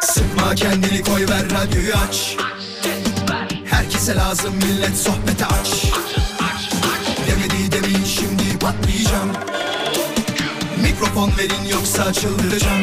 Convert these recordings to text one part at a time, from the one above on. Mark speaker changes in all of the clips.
Speaker 1: Sıkma kendini koy ver radyoyu aç. Herkese lazım millet sohbete aç. Demedi demeyin şimdi patlayacağım. Mikrofon verin yoksa çıldıracağım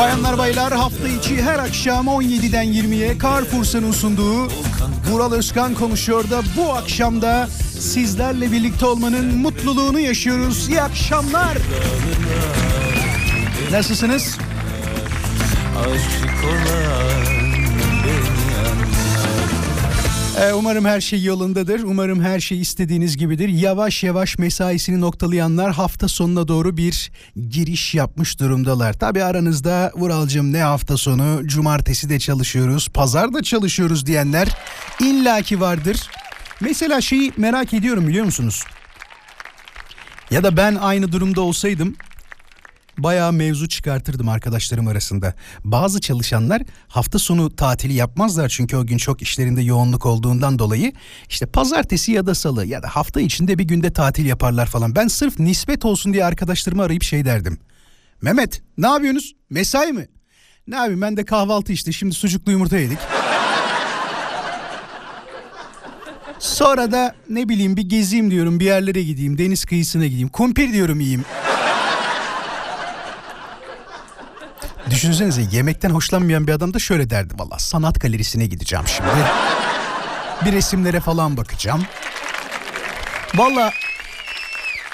Speaker 2: Bayanlar baylar hafta içi her akşam 17'den 20'ye Carrefour'un sunduğu Vural Özkan konuşuyor da bu akşam da sizlerle birlikte olmanın mutluluğunu yaşıyoruz. İyi akşamlar. Nasılsınız?
Speaker 3: aşık olan
Speaker 2: Ee, umarım her şey yolundadır. Umarım her şey istediğiniz gibidir. Yavaş yavaş mesaisini noktalayanlar hafta sonuna doğru bir giriş yapmış durumdalar. Tabi aranızda Vuralcım ne hafta sonu, cumartesi de çalışıyoruz, pazar da çalışıyoruz diyenler illaki vardır. Mesela şeyi merak ediyorum biliyor musunuz? Ya da ben aynı durumda olsaydım bayağı mevzu çıkartırdım arkadaşlarım arasında. Bazı çalışanlar hafta sonu tatili yapmazlar çünkü o gün çok işlerinde yoğunluk olduğundan dolayı işte pazartesi ya da salı ya da hafta içinde bir günde tatil yaparlar falan. Ben sırf nispet olsun diye arkadaşlarımı arayıp şey derdim. Mehmet ne yapıyorsunuz? Mesai mi? Ne yapayım ben de kahvaltı işte şimdi sucuklu yumurta yedik. Sonra da ne bileyim bir gezeyim diyorum bir yerlere gideyim deniz kıyısına gideyim. Kumpir diyorum yiyeyim. Düşünsenize yemekten hoşlanmayan bir adam da şöyle derdi valla sanat galerisine gideceğim şimdi. Bir resimlere falan bakacağım. Valla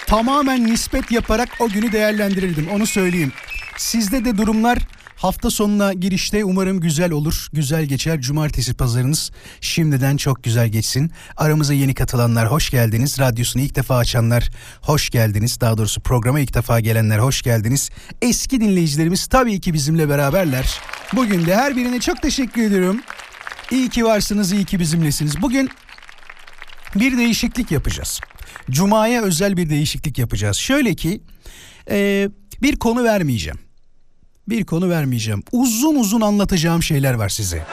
Speaker 2: tamamen nispet yaparak o günü değerlendirirdim onu söyleyeyim. Sizde de durumlar hafta sonuna girişte umarım güzel olur. Güzel geçer. Cumartesi pazarınız şimdiden çok güzel geçsin. Aramıza yeni katılanlar hoş geldiniz. Radyosunu ilk defa açanlar hoş geldiniz. Daha doğrusu programa ilk defa gelenler hoş geldiniz. Eski dinleyicilerimiz tabii ki bizimle beraberler. Bugün de her birine çok teşekkür ediyorum. İyi ki varsınız, iyi ki bizimlesiniz. Bugün bir değişiklik yapacağız. Cuma'ya özel bir değişiklik yapacağız. Şöyle ki e, bir konu vermeyeceğim. Bir konu vermeyeceğim. Uzun uzun anlatacağım şeyler var size.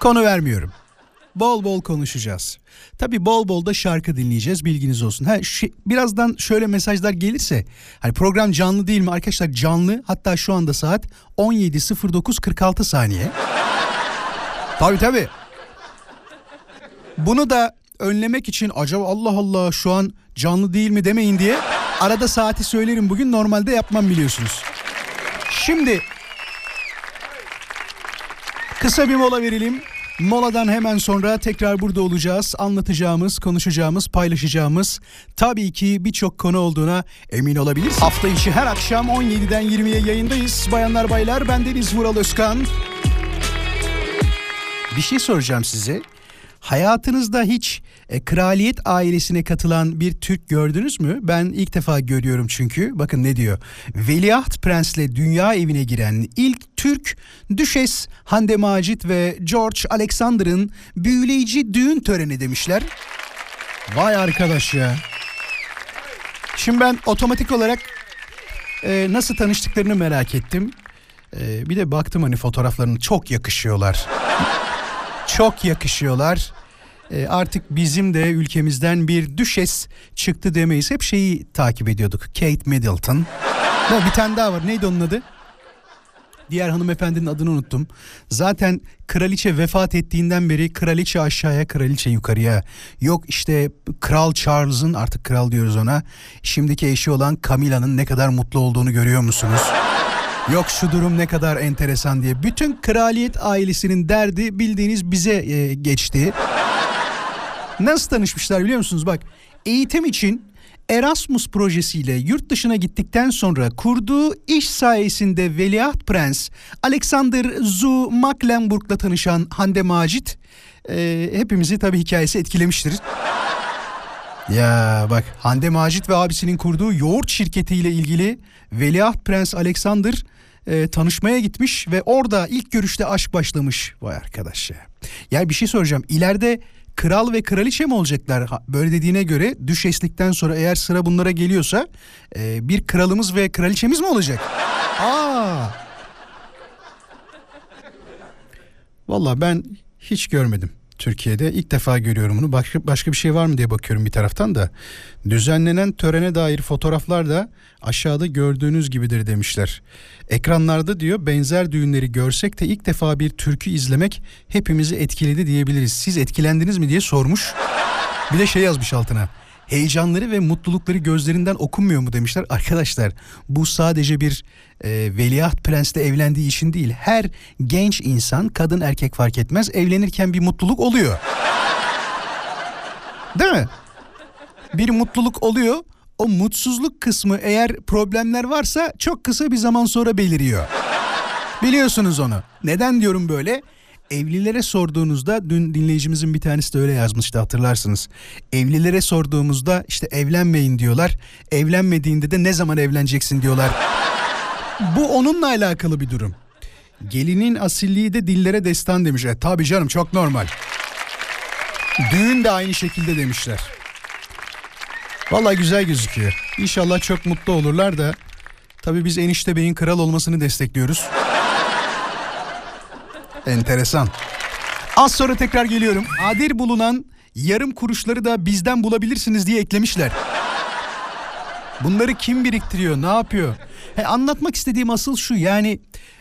Speaker 2: Konu vermiyorum. Bol bol konuşacağız. Tabi bol bol da şarkı dinleyeceğiz bilginiz olsun. Ha, şu, birazdan şöyle mesajlar gelirse hani program canlı değil mi arkadaşlar canlı hatta şu anda saat 17.09.46 saniye. Tabi tabi. Bunu da önlemek için acaba Allah Allah şu an canlı değil mi demeyin diye arada saati söylerim bugün normalde yapmam biliyorsunuz. Şimdi kısa bir mola verelim. Moladan hemen sonra tekrar burada olacağız. Anlatacağımız, konuşacağımız, paylaşacağımız tabii ki birçok konu olduğuna emin olabilirsiniz. Hafta içi her akşam 17'den 20'ye yayındayız. Bayanlar baylar ben Deniz Vural Özkan. Bir şey soracağım size. Hayatınızda hiç e, kraliyet ailesine katılan bir Türk gördünüz mü? Ben ilk defa görüyorum çünkü. Bakın ne diyor. Veliaht Prens'le dünya evine giren ilk Türk Düşes Hande Macit ve George Alexander'ın büyüleyici düğün töreni demişler. Vay arkadaş ya. Şimdi ben otomatik olarak e, nasıl tanıştıklarını merak ettim. E, bir de baktım hani fotoğraflarını çok yakışıyorlar. çok yakışıyorlar. E, artık bizim de ülkemizden bir düşes çıktı demeyiz. Hep şeyi takip ediyorduk. Kate Middleton. Bir tane daha var. Neydi onun adı? Diğer hanımefendinin adını unuttum. Zaten kraliçe vefat ettiğinden beri kraliçe aşağıya kraliçe yukarıya. Yok işte Kral Charles'ın artık kral diyoruz ona. Şimdiki eşi olan Camilla'nın ne kadar mutlu olduğunu görüyor musunuz? Yok şu durum ne kadar enteresan diye. Bütün kraliyet ailesinin derdi bildiğiniz bize e, geçti. Nasıl tanışmışlar biliyor musunuz? Bak eğitim için Erasmus projesiyle yurt dışına gittikten sonra kurduğu iş sayesinde Veliaht Prens Alexander Zu Mecklenburg'la tanışan Hande Macit e, hepimizi tabii hikayesi etkilemiştir. Ya bak Hande Macit ve abisinin kurduğu yoğurt şirketiyle ilgili Veliaht Prens Alexander e, tanışmaya gitmiş ve orada ilk görüşte aşk başlamış. Vay arkadaş ya. Ya bir şey soracağım. İleride kral ve kraliçe mi olacaklar? Böyle dediğine göre düşeslikten sonra eğer sıra bunlara geliyorsa e, bir kralımız ve kraliçemiz mi olacak? Aa. Valla ben hiç görmedim Türkiye'de. İlk defa görüyorum bunu. Başka, başka bir şey var mı diye bakıyorum bir taraftan da. Düzenlenen törene dair fotoğraflar da aşağıda gördüğünüz gibidir demişler. Ekranlarda diyor benzer düğünleri görsek de ilk defa bir türkü izlemek hepimizi etkiledi diyebiliriz. Siz etkilendiniz mi diye sormuş. Bir de şey yazmış altına. Heyecanları ve mutlulukları gözlerinden okunmuyor mu demişler. Arkadaşlar bu sadece bir e, veliaht prensle evlendiği için değil. Her genç insan kadın erkek fark etmez evlenirken bir mutluluk oluyor. Değil mi? Bir mutluluk oluyor. O mutsuzluk kısmı eğer problemler varsa çok kısa bir zaman sonra beliriyor. Biliyorsunuz onu. Neden diyorum böyle? Evlilere sorduğunuzda dün dinleyicimizin bir tanesi de öyle yazmıştı hatırlarsınız. Evlilere sorduğumuzda işte evlenmeyin diyorlar. Evlenmediğinde de ne zaman evleneceksin diyorlar. Bu onunla alakalı bir durum. Gelinin asilliği de dillere destan demiş. E, tabii canım çok normal. Düğün de aynı şekilde demişler. Vallahi güzel gözüküyor. İnşallah çok mutlu olurlar da tabii biz enişte beyin kral olmasını destekliyoruz. Enteresan. Az sonra tekrar geliyorum. Adil bulunan yarım kuruşları da bizden bulabilirsiniz diye eklemişler. Bunları kim biriktiriyor, ne yapıyor? He, anlatmak istediğim asıl şu yani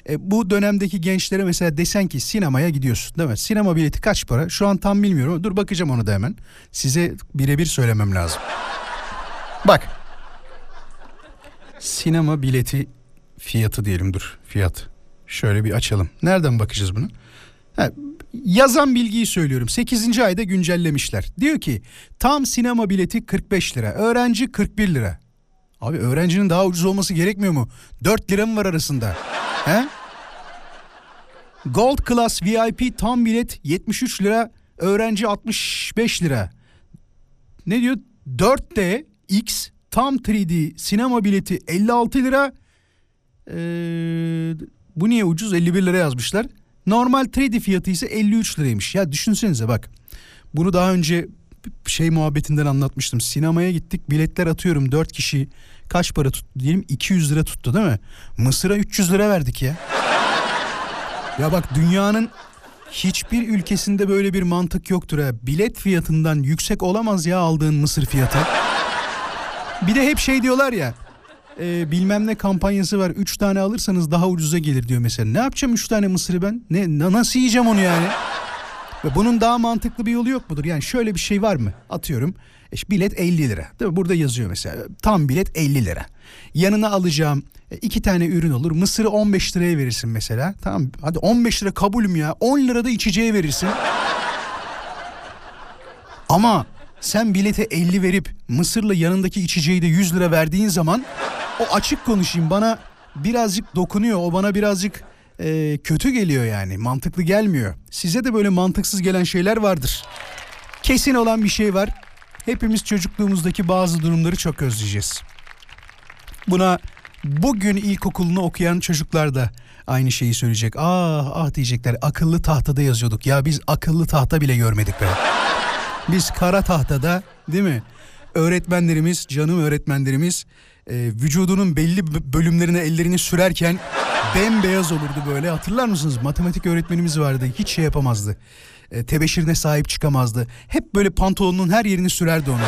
Speaker 2: e, bu dönemdeki gençlere mesela desen ki sinemaya gidiyorsun değil mi? Sinema bileti kaç para? Şu an tam bilmiyorum dur bakacağım onu da hemen. Size birebir söylemem lazım. Bak. Sinema bileti fiyatı diyelim dur fiyat. Şöyle bir açalım. Nereden bakacağız bunu? Ha, yazan bilgiyi söylüyorum. 8. ayda güncellemişler. Diyor ki tam sinema bileti 45 lira. Öğrenci 41 lira. Abi öğrencinin daha ucuz olması gerekmiyor mu? 4 lira mı var arasında? He? Gold Class VIP tam bilet 73 lira. Öğrenci 65 lira. Ne diyor? 4D X tam 3D sinema bileti 56 lira. Ee, bu niye ucuz 51 lira yazmışlar. Normal 3D fiyatı ise 53 liraymış. Ya düşünsenize bak. Bunu daha önce şey muhabbetinden anlatmıştım. Sinemaya gittik biletler atıyorum 4 kişi kaç para tuttu diyelim 200 lira tuttu değil mi? Mısır'a 300 lira verdik ya. ya bak dünyanın hiçbir ülkesinde böyle bir mantık yoktur ha. Bilet fiyatından yüksek olamaz ya aldığın mısır fiyatı. Bir de hep şey diyorlar ya e, bilmem ne kampanyası var. Üç tane alırsanız daha ucuza gelir diyor mesela. Ne yapacağım üç tane mısırı ben? Ne na- nasıl yiyeceğim onu yani? Ve bunun daha mantıklı bir yolu yok mudur? Yani şöyle bir şey var mı? Atıyorum e, işte bilet 50 lira. Değil mi? Burada yazıyor mesela. Tam bilet 50 lira. Yanına alacağım e, iki tane ürün olur. Mısırı 15 liraya verirsin mesela. Tamam hadi 15 lira kabulüm ya. 10 lirada içeceğe verirsin. Ama sen bilete 50 verip Mısır'la yanındaki içeceği de 100 lira verdiğin zaman o açık konuşayım bana birazcık dokunuyor. O bana birazcık e, kötü geliyor yani. Mantıklı gelmiyor. Size de böyle mantıksız gelen şeyler vardır. Kesin olan bir şey var. Hepimiz çocukluğumuzdaki bazı durumları çok özleyeceğiz. Buna bugün ilkokulunu okuyan çocuklar da aynı şeyi söyleyecek. Ah ah diyecekler. Akıllı tahtada yazıyorduk. Ya biz akıllı tahta bile görmedik be. Biz kara tahtada değil mi? Öğretmenlerimiz, canım öğretmenlerimiz e, vücudunun belli bölümlerine ellerini sürerken bembeyaz olurdu böyle. Hatırlar mısınız? Matematik öğretmenimiz vardı. Hiç şey yapamazdı. E, tebeşirine sahip çıkamazdı. Hep böyle pantolonun her yerini sürerdi onu.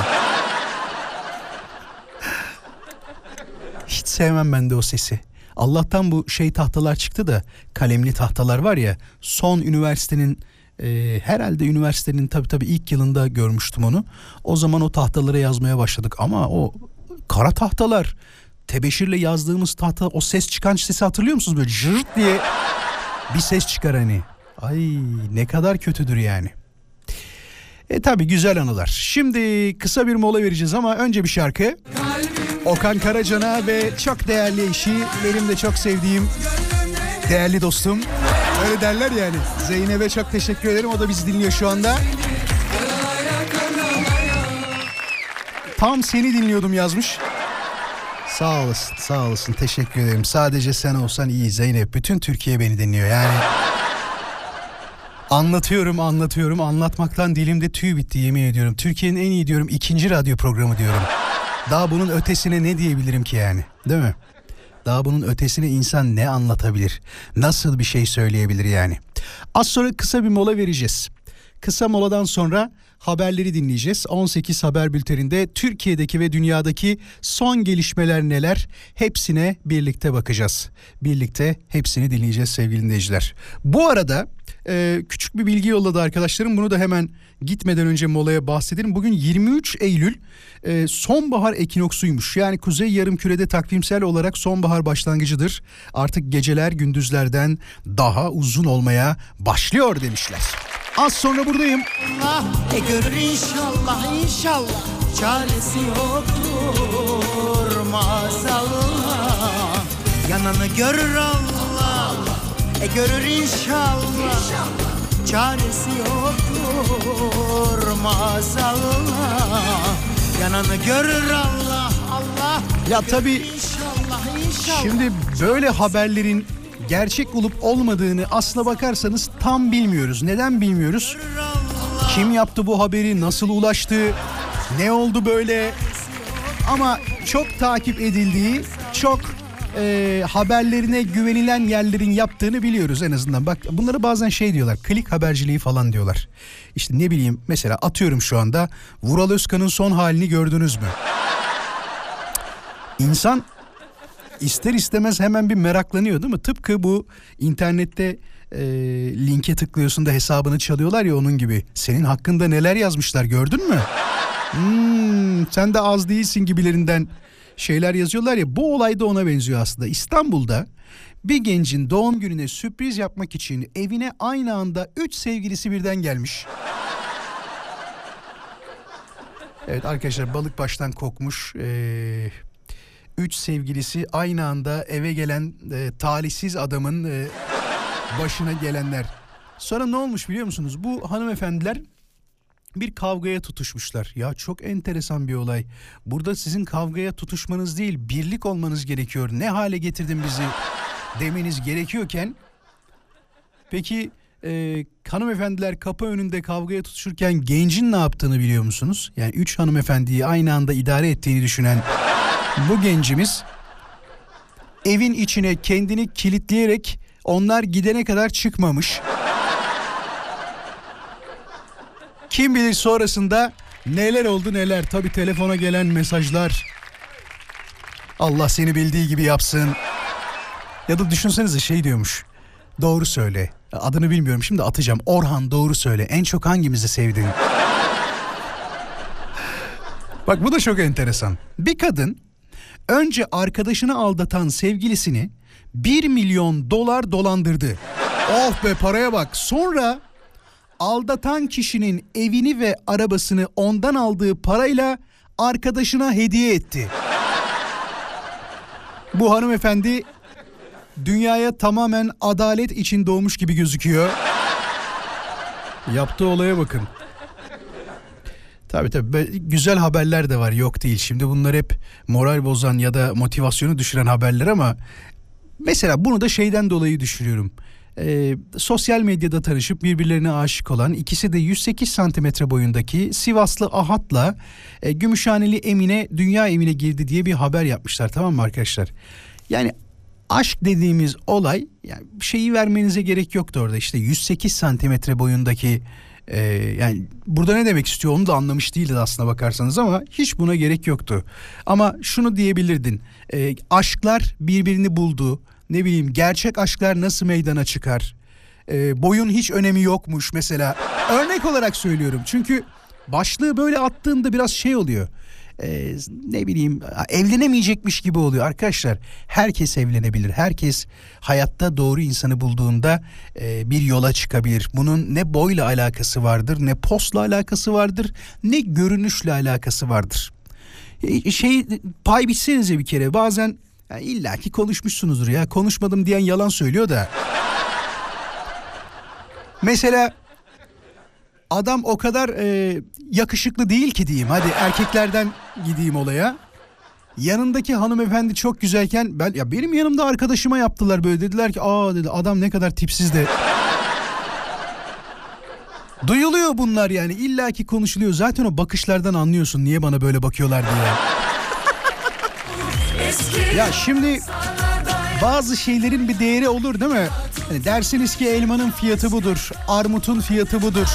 Speaker 2: Hiç sevmem ben de o sesi. Allah'tan bu şey tahtalar çıktı da kalemli tahtalar var ya son üniversitenin e, herhalde üniversitenin tabii tabii ilk yılında görmüştüm onu. O zaman o tahtalara yazmaya başladık ama o kara tahtalar tebeşirle yazdığımız tahta o ses çıkan sesi hatırlıyor musunuz böyle jırt diye bir ses çıkar hani. Ay ne kadar kötüdür yani. E tabi güzel anılar. Şimdi kısa bir mola vereceğiz ama önce bir şarkı. Okan Karacan'a ve çok değerli eşi, benim de çok sevdiğim değerli dostum. Öyle derler yani. Zeynep'e çok teşekkür ederim. O da bizi dinliyor şu anda. Tam seni dinliyordum yazmış. Sağ olasın, sağ olasın. Teşekkür ederim. Sadece sen olsan iyi Zeynep. Bütün Türkiye beni dinliyor yani. Anlatıyorum, anlatıyorum. Anlatmaktan dilimde tüy bitti yemin ediyorum. Türkiye'nin en iyi diyorum ikinci radyo programı diyorum. Daha bunun ötesine ne diyebilirim ki yani? Değil mi? Daha bunun ötesine insan ne anlatabilir? Nasıl bir şey söyleyebilir yani? Az sonra kısa bir mola vereceğiz. Kısa moladan sonra haberleri dinleyeceğiz. 18 haber bülteninde Türkiye'deki ve dünyadaki son gelişmeler neler hepsine birlikte bakacağız. Birlikte hepsini dinleyeceğiz sevgili dinleyiciler. Bu arada küçük bir bilgi yolladı arkadaşlarım. Bunu da hemen gitmeden önce molaya bahsedelim. Bugün 23 Eylül e, sonbahar ekinoksuymuş. Yani kuzey yarımkürede takvimsel olarak sonbahar başlangıcıdır. Artık geceler gündüzlerden daha uzun olmaya başlıyor demişler. Az sonra buradayım.
Speaker 4: Allah e görür inşallah inşallah çaresi yoktur maazallah yananı görür Allah e görür inşallah çaresi yoktur maazallah yananı görür Allah Allah
Speaker 2: Ya tabii
Speaker 4: inşallah inşallah
Speaker 2: Şimdi böyle haberlerin gerçek olup olmadığını aslına bakarsanız tam bilmiyoruz. Neden bilmiyoruz? Kim yaptı bu haberi? Nasıl ulaştı? Ne oldu böyle? Ama çok takip edildiği, çok e, haberlerine güvenilen yerlerin yaptığını biliyoruz en azından. Bak bunları bazen şey diyorlar, klik haberciliği falan diyorlar. İşte ne bileyim mesela atıyorum şu anda Vural Özkan'ın son halini gördünüz mü? İnsan ister istemez hemen bir meraklanıyor değil mi? Tıpkı bu internette e, linke tıklıyorsun da hesabını çalıyorlar ya onun gibi. Senin hakkında neler yazmışlar gördün mü? Hmm, sen de az değilsin gibilerinden şeyler yazıyorlar ya. Bu olay da ona benziyor aslında. İstanbul'da bir gencin doğum gününe sürpriz yapmak için evine aynı anda 3 sevgilisi birden gelmiş. Evet arkadaşlar balık baştan kokmuş. Ee, üç sevgilisi aynı anda eve gelen e, talihsiz adamın e, başına gelenler. Sonra ne olmuş biliyor musunuz? Bu hanımefendiler bir kavgaya tutuşmuşlar. Ya çok enteresan bir olay. Burada sizin kavgaya tutuşmanız değil, birlik olmanız gerekiyor. Ne hale getirdin bizi demeniz gerekiyorken peki e, hanımefendiler kapı önünde kavgaya tutuşurken gencin ne yaptığını biliyor musunuz? Yani üç hanımefendiyi aynı anda idare ettiğini düşünen bu gencimiz evin içine kendini kilitleyerek onlar gidene kadar çıkmamış. Kim bilir sonrasında neler oldu neler. Tabi telefona gelen mesajlar. Allah seni bildiği gibi yapsın. Ya da düşünsenize şey diyormuş. Doğru söyle. Adını bilmiyorum şimdi atacağım. Orhan doğru söyle. En çok hangimizi sevdin? Bak bu da çok enteresan. Bir kadın önce arkadaşını aldatan sevgilisini 1 milyon dolar dolandırdı. Oh be paraya bak. Sonra aldatan kişinin evini ve arabasını ondan aldığı parayla arkadaşına hediye etti. Bu hanımefendi dünyaya tamamen adalet için doğmuş gibi gözüküyor. Yaptığı olaya bakın. Tabii tabii güzel haberler de var yok değil. Şimdi bunlar hep moral bozan ya da motivasyonu düşüren haberler ama mesela bunu da şeyden dolayı düşünüyorum. Ee, sosyal medyada tanışıp birbirlerine aşık olan ikisi de 108 santimetre boyundaki Sivaslı Ahat'la e, Gümüşhaneli Emine dünya evine girdi diye bir haber yapmışlar tamam mı arkadaşlar? Yani aşk dediğimiz olay yani şeyi vermenize gerek yoktu orada işte 108 santimetre boyundaki e, yani burada ne demek istiyor onu da anlamış değildi aslına bakarsanız ama hiç buna gerek yoktu. Ama şunu diyebilirdin e, aşklar birbirini buldu ne bileyim gerçek aşklar nasıl meydana çıkar E, boyun hiç önemi yokmuş mesela örnek olarak söylüyorum çünkü başlığı böyle attığında biraz şey oluyor. e, ne bileyim evlenemeyecekmiş gibi oluyor. Arkadaşlar herkes evlenebilir. Herkes hayatta doğru insanı bulduğunda e, bir yola çıkabilir. Bunun ne boyla alakası vardır, ne postla alakası vardır, ne görünüşle alakası vardır. E, şey pay biçsenize bir kere bazen ya illa ki konuşmuşsunuzdur ya konuşmadım diyen yalan söylüyor da. Mesela adam o kadar e, yakışıklı değil ki diyeyim. Hadi erkeklerden gideyim olaya. Yanındaki hanımefendi çok güzelken ben ya benim yanımda arkadaşıma yaptılar böyle dediler ki aa dedi adam ne kadar tipsiz de. Duyuluyor bunlar yani illaki konuşuluyor. Zaten o bakışlardan anlıyorsun niye bana böyle bakıyorlar diye. Ya şimdi bazı şeylerin bir değeri olur değil mi? Hani dersiniz ki elmanın fiyatı budur, armutun fiyatı budur.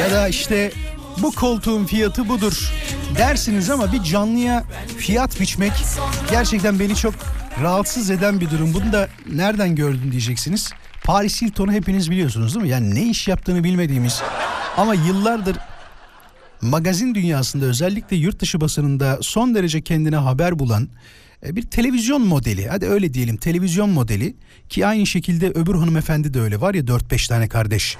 Speaker 2: Ya da işte bu koltuğun fiyatı budur dersiniz ama bir canlıya fiyat biçmek gerçekten beni çok rahatsız eden bir durum. Bunu da nereden gördün diyeceksiniz. Paris Hilton'u hepiniz biliyorsunuz değil mi? Yani ne iş yaptığını bilmediğimiz ama yıllardır magazin dünyasında özellikle yurt dışı basınında son derece kendine haber bulan e, bir televizyon modeli. Hadi öyle diyelim televizyon modeli ki aynı şekilde öbür hanımefendi de öyle var ya 4-5 tane kardeş.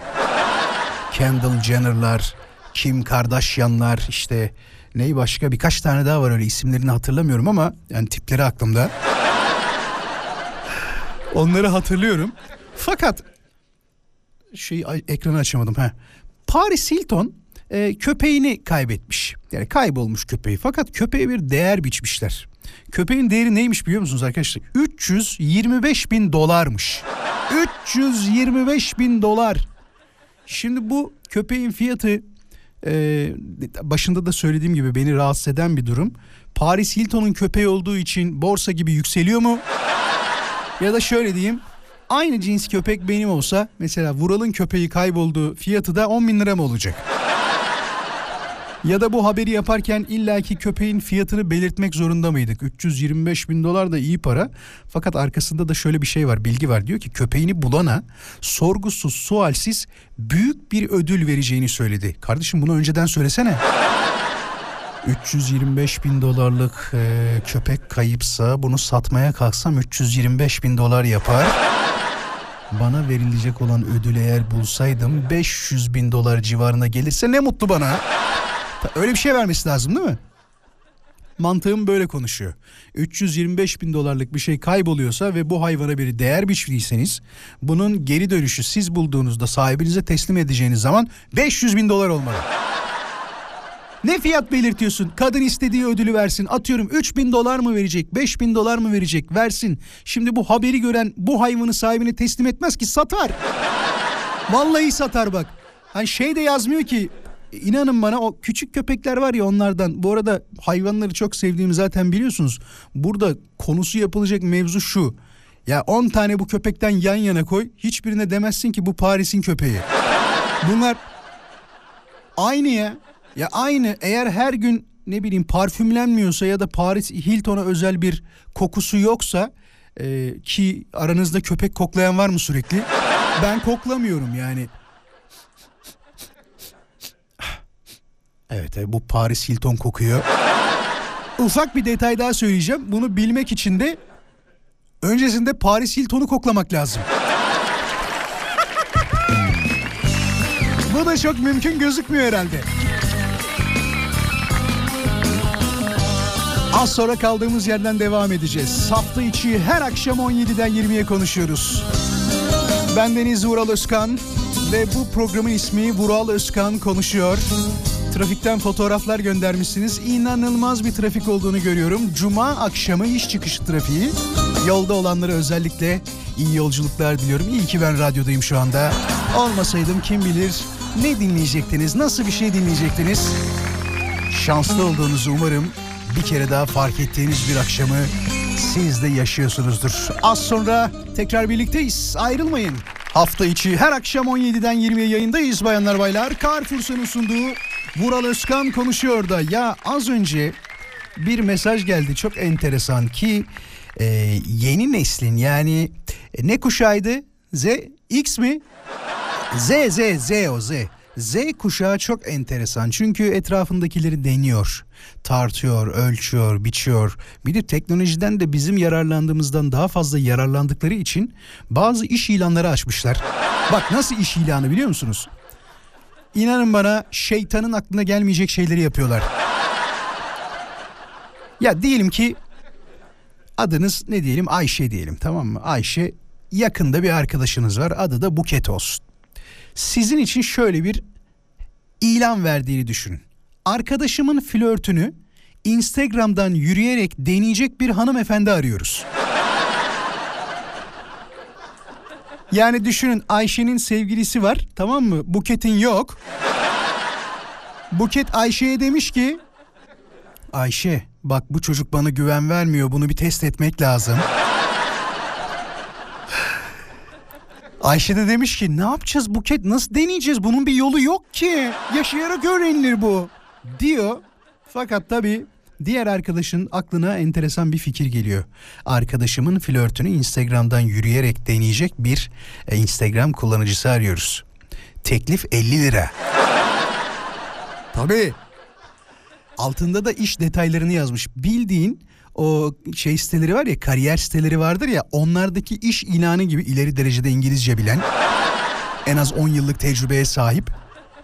Speaker 2: Kendall Jenner'lar, Kim Kardashian'lar işte neyi başka birkaç tane daha var öyle isimlerini hatırlamıyorum ama yani tipleri aklımda. Onları hatırlıyorum. Fakat şey ekranı açamadım ha. Paris Hilton e, köpeğini kaybetmiş. Yani kaybolmuş köpeği. Fakat köpeğe bir değer biçmişler. Köpeğin değeri neymiş biliyor musunuz arkadaşlar? 325 bin dolarmış. 325 bin dolar. Şimdi bu köpeğin fiyatı e, başında da söylediğim gibi beni rahatsız eden bir durum. Paris Hilton'un köpeği olduğu için borsa gibi yükseliyor mu? ya da şöyle diyeyim aynı cins köpek benim olsa mesela Vural'ın köpeği kayboldu fiyatı da 10 bin lira mı olacak? Ya da bu haberi yaparken illaki köpeğin fiyatını belirtmek zorunda mıydık? 325 bin dolar da iyi para. Fakat arkasında da şöyle bir şey var, bilgi var. Diyor ki köpeğini bulana sorgusuz, sualsiz büyük bir ödül vereceğini söyledi. Kardeşim bunu önceden söylesene. 325 bin dolarlık e, köpek kayıpsa bunu satmaya kalksam 325 bin dolar yapar. Bana verilecek olan ödül eğer bulsaydım 500 bin dolar civarına gelirse ne mutlu bana. Öyle bir şey vermesi lazım değil mi? Mantığım böyle konuşuyor. 325 bin dolarlık bir şey kayboluyorsa ve bu hayvana bir değer biçtiyseniz bunun geri dönüşü siz bulduğunuzda sahibinize teslim edeceğiniz zaman 500 bin dolar olmalı. Ne fiyat belirtiyorsun? Kadın istediği ödülü versin. Atıyorum 3 bin dolar mı verecek? 5 bin dolar mı verecek? Versin. Şimdi bu haberi gören bu hayvanı sahibine teslim etmez ki satar. Vallahi satar bak. Hani şey de yazmıyor ki İnanın bana o küçük köpekler var ya onlardan. Bu arada hayvanları çok sevdiğimi zaten biliyorsunuz. Burada konusu yapılacak mevzu şu. Ya 10 tane bu köpekten yan yana koy. Hiçbirine demezsin ki bu Paris'in köpeği. Bunlar aynı ya. Ya aynı eğer her gün ne bileyim parfümlenmiyorsa ya da Paris Hilton'a özel bir kokusu yoksa e, ki aranızda köpek koklayan var mı sürekli? Ben koklamıyorum yani. Evet bu Paris Hilton kokuyor. Ufak bir detay daha söyleyeceğim. Bunu bilmek için de öncesinde Paris Hilton'u koklamak lazım. Bu da çok mümkün gözükmüyor herhalde. Az sonra kaldığımız yerden devam edeceğiz. Hafta içi her akşam 17'den 20'ye konuşuyoruz. Ben Deniz Vural Özkan ve bu programın ismi Vural Özkan konuşuyor. Trafikten fotoğraflar göndermişsiniz. İnanılmaz bir trafik olduğunu görüyorum. Cuma akşamı iş çıkışı trafiği. Yolda olanlara özellikle iyi yolculuklar diliyorum. İyi ki ben radyodayım şu anda. Olmasaydım kim bilir ne dinleyecektiniz, nasıl bir şey dinleyecektiniz. Şanslı olduğunuzu umarım bir kere daha fark ettiğiniz bir akşamı siz de yaşıyorsunuzdur. Az sonra tekrar birlikteyiz. Ayrılmayın. Hafta içi her akşam 17'den 20'ye yayındayız bayanlar baylar. Carrefour'un sunduğu Vural Özkan konuşuyor da ya az önce bir mesaj geldi çok enteresan ki e, yeni neslin yani ne kuşaydı Z X mi? Z Z Z o Z. Z kuşağı çok enteresan çünkü etrafındakileri deniyor, tartıyor, ölçüyor, biçiyor. Bir de teknolojiden de bizim yararlandığımızdan daha fazla yararlandıkları için bazı iş ilanları açmışlar. Bak nasıl iş ilanı biliyor musunuz? İnanın bana şeytanın aklına gelmeyecek şeyleri yapıyorlar. Ya diyelim ki adınız ne diyelim Ayşe diyelim tamam mı? Ayşe yakında bir arkadaşınız var adı da Buket olsun. Sizin için şöyle bir ilan verdiğini düşünün. Arkadaşımın flörtünü Instagram'dan yürüyerek deneyecek bir hanımefendi arıyoruz. Yani düşünün Ayşe'nin sevgilisi var tamam mı? Buket'in yok. Buket Ayşe'ye demiş ki Ayşe bak bu çocuk bana güven vermiyor bunu bir test etmek lazım. Ayşe de demiş ki ne yapacağız Buket nasıl deneyeceğiz bunun bir yolu yok ki yaşayarak öğrenilir bu diyor. Fakat tabii diğer arkadaşın aklına enteresan bir fikir geliyor. Arkadaşımın flörtünü Instagram'dan yürüyerek deneyecek bir e, Instagram kullanıcısı arıyoruz. Teklif 50 lira. Tabii. Altında da iş detaylarını yazmış. Bildiğin o şey siteleri var ya kariyer siteleri vardır ya onlardaki iş ilanı gibi ileri derecede İngilizce bilen en az 10 yıllık tecrübeye sahip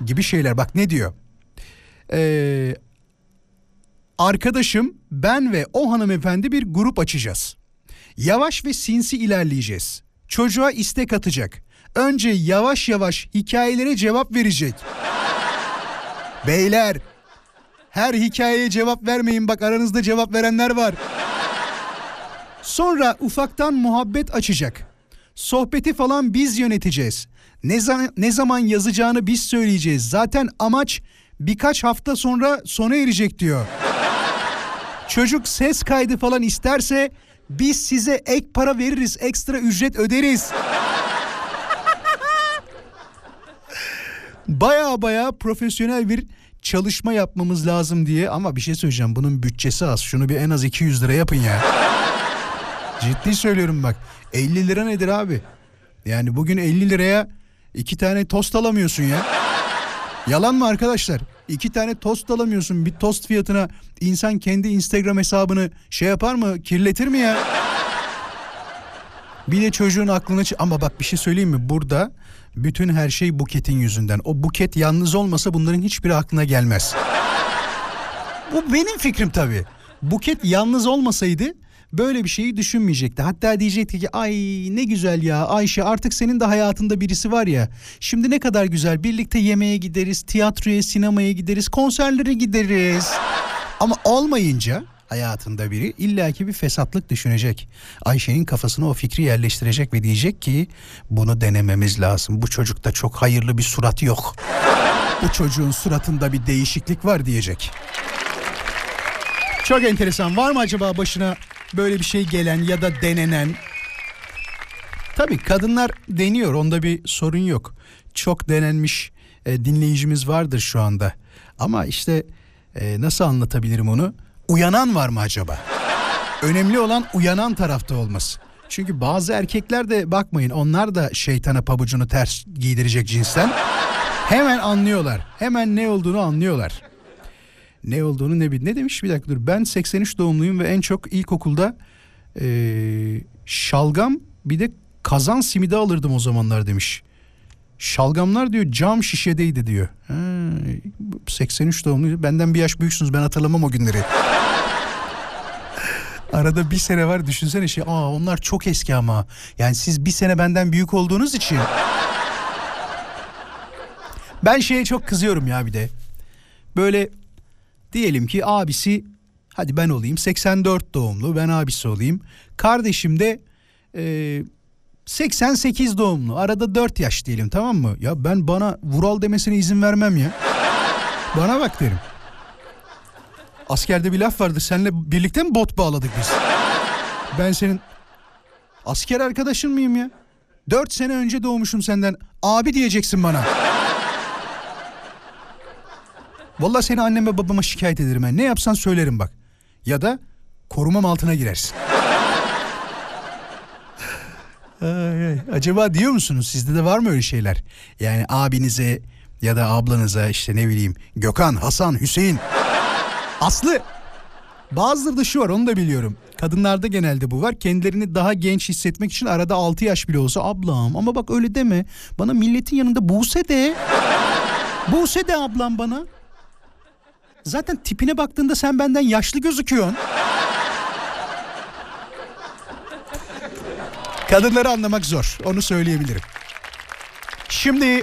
Speaker 2: gibi şeyler. Bak ne diyor? Ee, arkadaşım ben ve o hanımefendi bir grup açacağız. Yavaş ve sinsi ilerleyeceğiz. Çocuğa istek atacak. Önce yavaş yavaş hikayelere cevap verecek. Beyler her hikayeye cevap vermeyin bak aranızda cevap verenler var. Sonra ufaktan muhabbet açacak. Sohbeti falan biz yöneteceğiz. Ne zaman, ne zaman yazacağını biz söyleyeceğiz. Zaten amaç birkaç hafta sonra sona erecek diyor. Çocuk ses kaydı falan isterse biz size ek para veririz, ekstra ücret öderiz. Baya baya profesyonel bir çalışma yapmamız lazım diye ama bir şey söyleyeceğim bunun bütçesi az. Şunu bir en az 200 lira yapın ya. Ciddi söylüyorum bak. 50 lira nedir abi? Yani bugün 50 liraya iki tane tost alamıyorsun ya. Yalan mı arkadaşlar? İki tane tost alamıyorsun. Bir tost fiyatına insan kendi Instagram hesabını şey yapar mı? Kirletir mi ya? Bir de çocuğun aklına... Ama bak bir şey söyleyeyim mi? Burada bütün her şey buketin yüzünden. O buket yalnız olmasa bunların hiçbiri aklına gelmez. Bu benim fikrim tabii. Buket yalnız olmasaydı böyle bir şeyi düşünmeyecekti. Hatta diyecekti ki ay ne güzel ya Ayşe artık senin de hayatında birisi var ya. Şimdi ne kadar güzel birlikte yemeğe gideriz, tiyatroya, sinemaya gideriz, konserlere gideriz. Ama olmayınca hayatında biri illaki bir fesatlık düşünecek. Ayşe'nin kafasına o fikri yerleştirecek ve diyecek ki bunu denememiz lazım. Bu çocukta çok hayırlı bir surat yok. Bu çocuğun suratında bir değişiklik var diyecek. Çok enteresan. Var mı acaba başına böyle bir şey gelen ya da denenen? Tabii kadınlar deniyor. Onda bir sorun yok. Çok denenmiş e, dinleyicimiz vardır şu anda. Ama işte e, nasıl anlatabilirim onu? Uyanan var mı acaba? Önemli olan uyanan tarafta olması. Çünkü bazı erkekler de bakmayın onlar da şeytana pabucunu ters giydirecek cinsten. Hemen anlıyorlar. Hemen ne olduğunu anlıyorlar ne olduğunu ne bil. Ne demiş bir dakika dur. Ben 83 doğumluyum ve en çok ilkokulda eee, şalgam bir de kazan simidi alırdım o zamanlar demiş. Şalgamlar diyor cam şişedeydi diyor. Ha, 83 doğumluydu. Benden bir yaş büyüksünüz ben hatırlamam o günleri. Arada bir sene var düşünsene şey. Aa onlar çok eski ama. Yani siz bir sene benden büyük olduğunuz için. Ben şeye çok kızıyorum ya bir de. Böyle Diyelim ki abisi hadi ben olayım 84 doğumlu ben abisi olayım. Kardeşim de e, 88 doğumlu arada 4 yaş diyelim tamam mı? Ya ben bana Vural demesine izin vermem ya. Bana bak derim. Askerde bir laf vardır seninle birlikte mi bot bağladık biz? Ben senin asker arkadaşın mıyım ya? 4 sene önce doğmuşum senden abi diyeceksin bana. Vallahi seni anneme babama şikayet ederim ben. Ne yapsan söylerim bak. Ya da korumam altına girersin. Ay, ay. Acaba diyor musunuz sizde de var mı öyle şeyler? Yani abinize, Ya da ablanıza işte ne bileyim Gökhan, Hasan, Hüseyin. Aslı. Bazıları da şu var onu da biliyorum. Kadınlarda genelde bu var. Kendilerini daha genç hissetmek için arada 6 yaş bile olsa ablam ama bak öyle deme. Bana milletin yanında Buse de. Buse de ablam bana. Zaten tipine baktığında sen benden yaşlı gözüküyorsun. Kadınları anlamak zor. Onu söyleyebilirim. Şimdi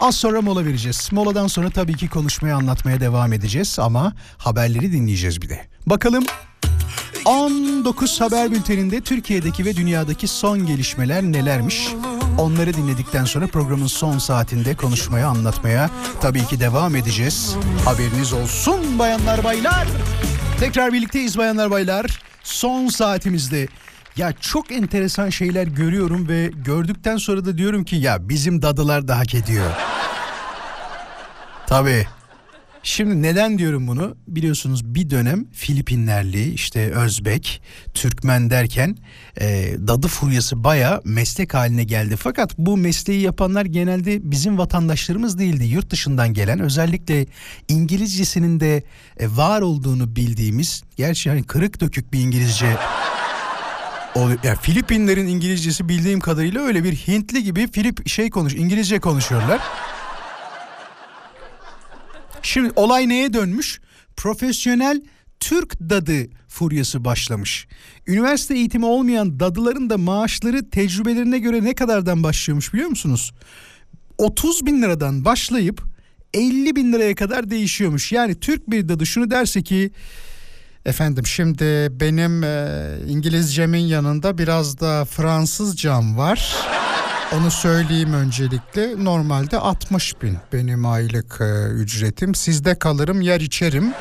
Speaker 2: az sonra mola vereceğiz. Moladan sonra tabii ki konuşmaya anlatmaya devam edeceğiz ama haberleri dinleyeceğiz bir de. Bakalım 19 haber bülteninde Türkiye'deki ve dünyadaki son gelişmeler nelermiş? Onları dinledikten sonra programın son saatinde konuşmaya, anlatmaya tabii ki devam edeceğiz. Haberiniz olsun bayanlar baylar. Tekrar birlikteyiz bayanlar baylar. Son saatimizde ya çok enteresan şeyler görüyorum ve gördükten sonra da diyorum ki ya bizim dadılar da hak ediyor. Tabii. Şimdi neden diyorum bunu? Biliyorsunuz bir dönem Filipinlerli, işte Özbek, Türkmen derken e, dadı furyası baya meslek haline geldi. Fakat bu mesleği yapanlar genelde bizim vatandaşlarımız değildi. Yurt dışından gelen özellikle İngilizcesinin de e, var olduğunu bildiğimiz, gerçi hani kırık dökük bir İngilizce o, ya Filipinlerin İngilizcesi bildiğim kadarıyla öyle bir Hintli gibi Filip şey konuş İngilizce konuşuyorlar. Şimdi olay neye dönmüş? Profesyonel Türk dadı furyası başlamış. Üniversite eğitimi olmayan dadıların da maaşları tecrübelerine göre ne kadardan başlıyormuş biliyor musunuz? 30 bin liradan başlayıp 50 bin liraya kadar değişiyormuş. Yani Türk bir dadı şunu derse ki
Speaker 4: Efendim şimdi benim e, İngilizcemin yanında biraz da Fransızcam var. Onu söyleyeyim öncelikle. Normalde 60 bin benim aylık e, ücretim. Sizde kalırım yer içerim.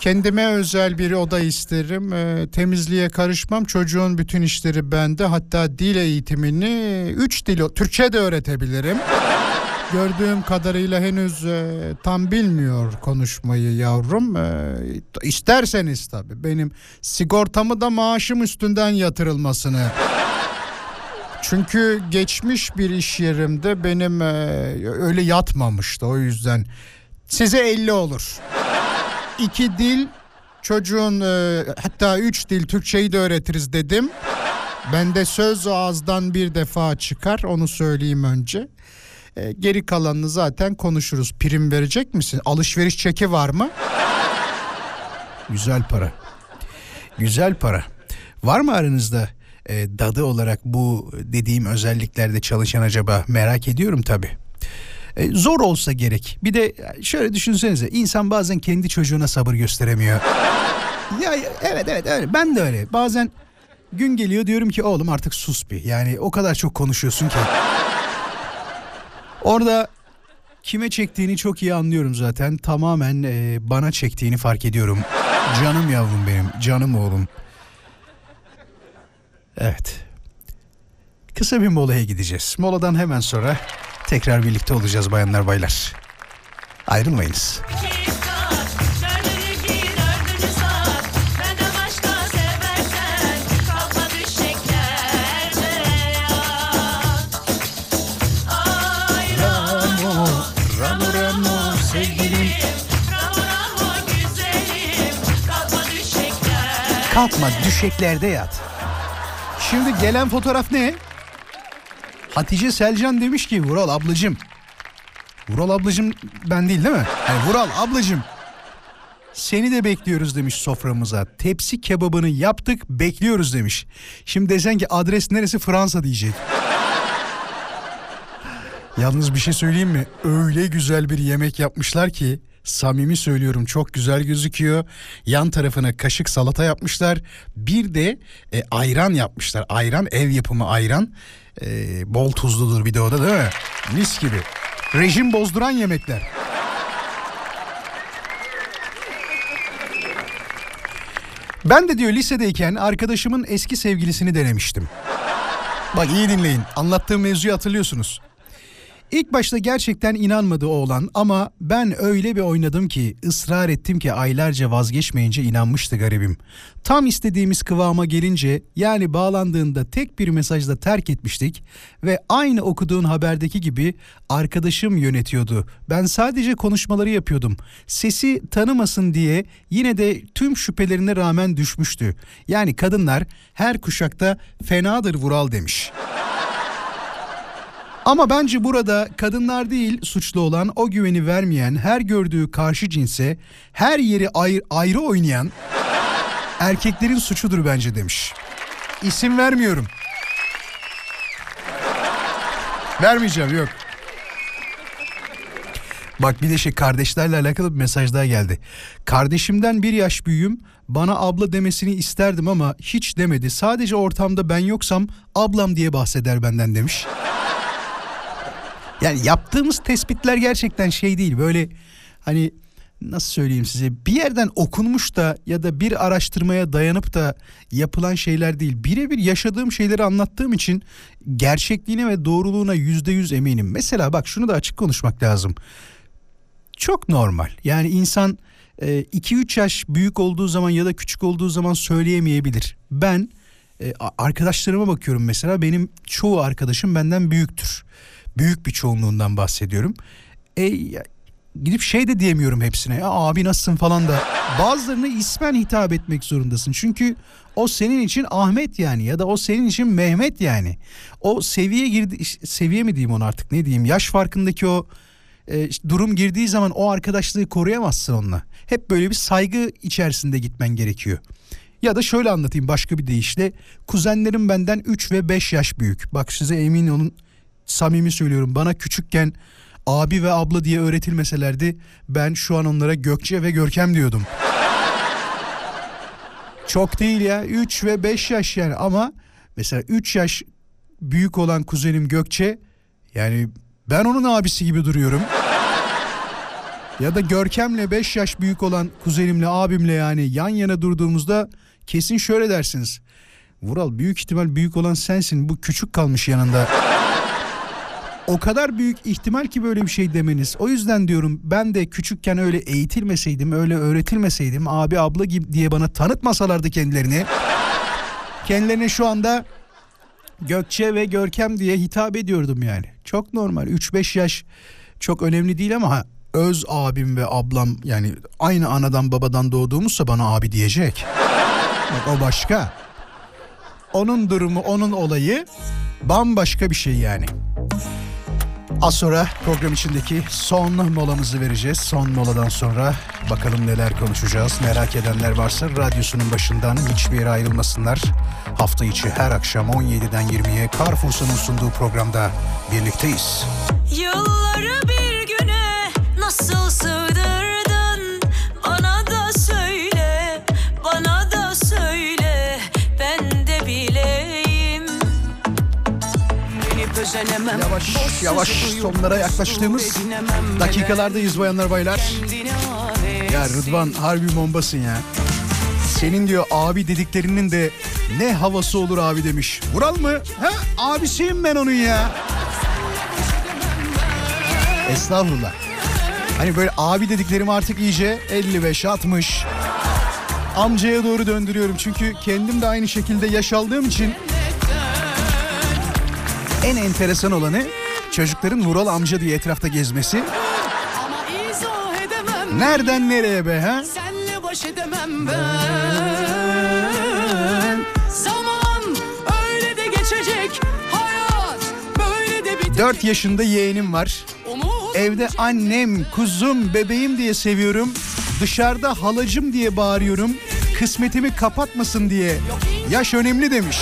Speaker 4: Kendime özel bir oda isterim. E, temizliğe karışmam. Çocuğun bütün işleri bende. Hatta dil eğitimini 3 dil Türkçe de öğretebilirim. Gördüğüm kadarıyla henüz e, tam bilmiyor konuşmayı yavrum. E, isterseniz tabii benim sigortamı da maaşım üstünden yatırılmasını. Çünkü geçmiş bir iş yerimde benim e, öyle yatmamıştı o yüzden. Size 50 olur. İki dil çocuğun e, hatta üç dil Türkçeyi de öğretiriz dedim. Ben de söz ağızdan bir defa çıkar onu söyleyeyim önce. E, geri kalanını zaten konuşuruz. Prim verecek misin? Alışveriş çeki var mı?
Speaker 2: Güzel para. Güzel para. Var mı aranızda e, dadı olarak bu dediğim özelliklerde çalışan acaba merak ediyorum tabii. E, zor olsa gerek. Bir de şöyle düşünsenize insan bazen kendi çocuğuna sabır gösteremiyor. ya evet evet öyle. Ben de öyle. Bazen gün geliyor diyorum ki oğlum artık sus bir. Yani o kadar çok konuşuyorsun ki. Orada kime çektiğini çok iyi anlıyorum zaten. Tamamen e, bana çektiğini fark ediyorum. Canım yavrum benim, canım oğlum. Evet. Kısa bir molaya gideceğiz. Moladan hemen sonra tekrar birlikte olacağız bayanlar baylar. Ayrılmayınız.
Speaker 4: Ramo
Speaker 2: Kalkma düşeklerde yat. Şimdi gelen fotoğraf ne? Hatice Selcan demiş ki Vural ablacım. Vural ablacım ben değil değil mi? Yani Vural ablacım. Seni de bekliyoruz demiş soframıza. Tepsi kebabını yaptık bekliyoruz demiş. Şimdi desen ki adres neresi Fransa diyecek. Yalnız bir şey söyleyeyim mi? Öyle güzel bir yemek yapmışlar ki samimi söylüyorum çok güzel gözüküyor. Yan tarafına kaşık salata yapmışlar. Bir de e, ayran yapmışlar. Ayran ev yapımı ayran. E, bol tuzludur bir de o da değil mi? Mis gibi. Rejim bozduran yemekler. Ben de diyor lisedeyken arkadaşımın eski sevgilisini denemiştim. Bak iyi dinleyin. Anlattığım mevzuyu hatırlıyorsunuz. İlk başta gerçekten inanmadı oğlan ama ben öyle bir oynadım ki ısrar ettim ki aylarca vazgeçmeyince inanmıştı garibim. Tam istediğimiz kıvama gelince yani bağlandığında tek bir mesajla terk etmiştik ve aynı okuduğun haberdeki gibi arkadaşım yönetiyordu. Ben sadece konuşmaları yapıyordum. Sesi tanımasın diye yine de tüm şüphelerine rağmen düşmüştü. Yani kadınlar her kuşakta fenadır Vural demiş. Ama bence burada kadınlar değil suçlu olan o güveni vermeyen, her gördüğü karşı cinse her yeri ayrı, ayrı oynayan erkeklerin suçudur bence demiş. İsim vermiyorum. Vermeyeceğim yok. Bak bir de şey kardeşlerle alakalı bir mesaj daha geldi. Kardeşimden bir yaş büyüğüm bana abla demesini isterdim ama hiç demedi. Sadece ortamda ben yoksam ablam diye bahseder benden demiş. Yani yaptığımız tespitler gerçekten şey değil böyle hani nasıl söyleyeyim size bir yerden okunmuş da ya da bir araştırmaya dayanıp da yapılan şeyler değil. Birebir yaşadığım şeyleri anlattığım için gerçekliğine ve doğruluğuna yüzde yüz eminim. Mesela bak şunu da açık konuşmak lazım. Çok normal yani insan 2-3 yaş büyük olduğu zaman ya da küçük olduğu zaman söyleyemeyebilir. Ben e, arkadaşlarıma bakıyorum mesela benim çoğu arkadaşım benden büyüktür büyük bir çoğunluğundan bahsediyorum. E, gidip şey de diyemiyorum hepsine ya abi nasılsın falan da bazılarına ismen hitap etmek zorundasın. Çünkü o senin için Ahmet yani ya da o senin için Mehmet yani. O seviye girdi seviye mi diyeyim onu artık ne diyeyim yaş farkındaki o e, durum girdiği zaman o arkadaşlığı koruyamazsın onunla. Hep böyle bir saygı içerisinde gitmen gerekiyor. Ya da şöyle anlatayım başka bir deyişle kuzenlerim benden 3 ve 5 yaş büyük. Bak size emin olun samimi söylüyorum bana küçükken abi ve abla diye öğretilmeselerdi ben şu an onlara Gökçe ve Görkem diyordum. Çok değil ya 3 ve 5 yaş yani ama mesela 3 yaş büyük olan kuzenim Gökçe yani ben onun abisi gibi duruyorum. ya da Görkem'le 5 yaş büyük olan kuzenimle abimle yani yan yana durduğumuzda kesin şöyle dersiniz. Vural büyük ihtimal büyük olan sensin bu küçük kalmış yanında o kadar büyük ihtimal ki böyle bir şey demeniz. O yüzden diyorum ben de küçükken öyle eğitilmeseydim, öyle öğretilmeseydim, abi abla gibi diye bana tanıtmasalardı kendilerini. Kendilerine şu anda Gökçe ve Görkem diye hitap ediyordum yani. Çok normal. 3-5 yaş çok önemli değil ama öz abim ve ablam yani aynı anadan babadan doğduğumuzsa bana abi diyecek. Bak o başka. Onun durumu, onun olayı bambaşka bir şey yani. Az sonra program içindeki son molamızı vereceğiz. Son moladan sonra bakalım neler konuşacağız. Merak edenler varsa radyosunun başından hiçbir yere ayrılmasınlar. Hafta içi her akşam 17'den 20'ye Carrefour'un sunduğu programda birlikteyiz.
Speaker 5: Yılları bir güne nasıl sığdırdın Dönüp özenemem
Speaker 2: Yavaş
Speaker 5: boş
Speaker 2: yavaş sonlara yaklaştığımız dakikalardayız bayanlar baylar. Ya Rıdvan harbi bombasın ya. Senin diyor abi dediklerinin de ne havası olur abi demiş. Vural mı? Ha abisiyim ben onun ya. Estağfurullah. Hani böyle abi dediklerimi artık iyice 55-60 amcaya doğru döndürüyorum. Çünkü kendim de aynı şekilde yaş aldığım için en enteresan olanı çocukların Vural amca diye etrafta gezmesi. Nereden nereye be ha?
Speaker 6: Senle baş edemem ben Zaman öyle de geçecek Hayat böyle de bitecek
Speaker 2: 4 yaşında yeğenim var. Evde annem, kuzum, bebeğim diye seviyorum. Dışarıda halacım diye bağırıyorum. Kısmetimi kapatmasın diye. Yaş önemli demiş.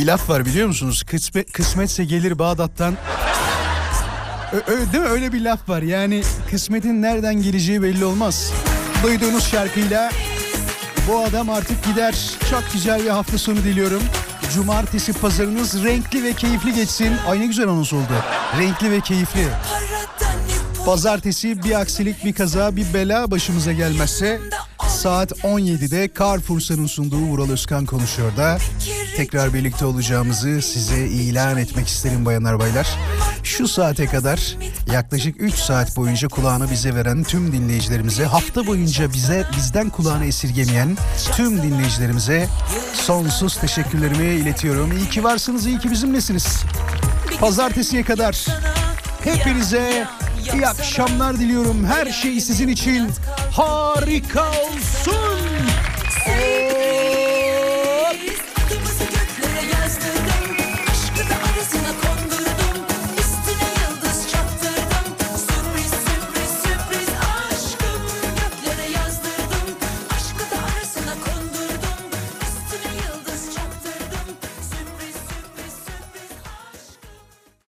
Speaker 2: Bir laf var biliyor musunuz? Kısmet, kısmetse gelir Bağdat'tan. Ö- değil mi? Öyle bir laf var. Yani kısmetin nereden geleceği belli olmaz. Duyduğunuz şarkıyla bu adam artık gider. Çok güzel bir hafta sonu diliyorum. cumartesi pazarınız renkli ve keyifli geçsin. Ay ne güzel anons oldu. Renkli ve keyifli. Pazartesi bir aksilik, bir kaza, bir bela başımıza gelmezse saat 17'de Carrefour'un sunduğu Vural Özkan konuşuyor da tekrar birlikte olacağımızı size ilan etmek isterim bayanlar baylar. Şu saate kadar yaklaşık 3 saat boyunca kulağını bize veren tüm dinleyicilerimize, hafta boyunca bize bizden kulağını esirgemeyen tüm dinleyicilerimize sonsuz teşekkürlerimi iletiyorum. İyi ki varsınız, iyi ki bizimlesiniz. Pazartesiye kadar hepinize iyi akşamlar diliyorum. Her şey sizin için harika olsun.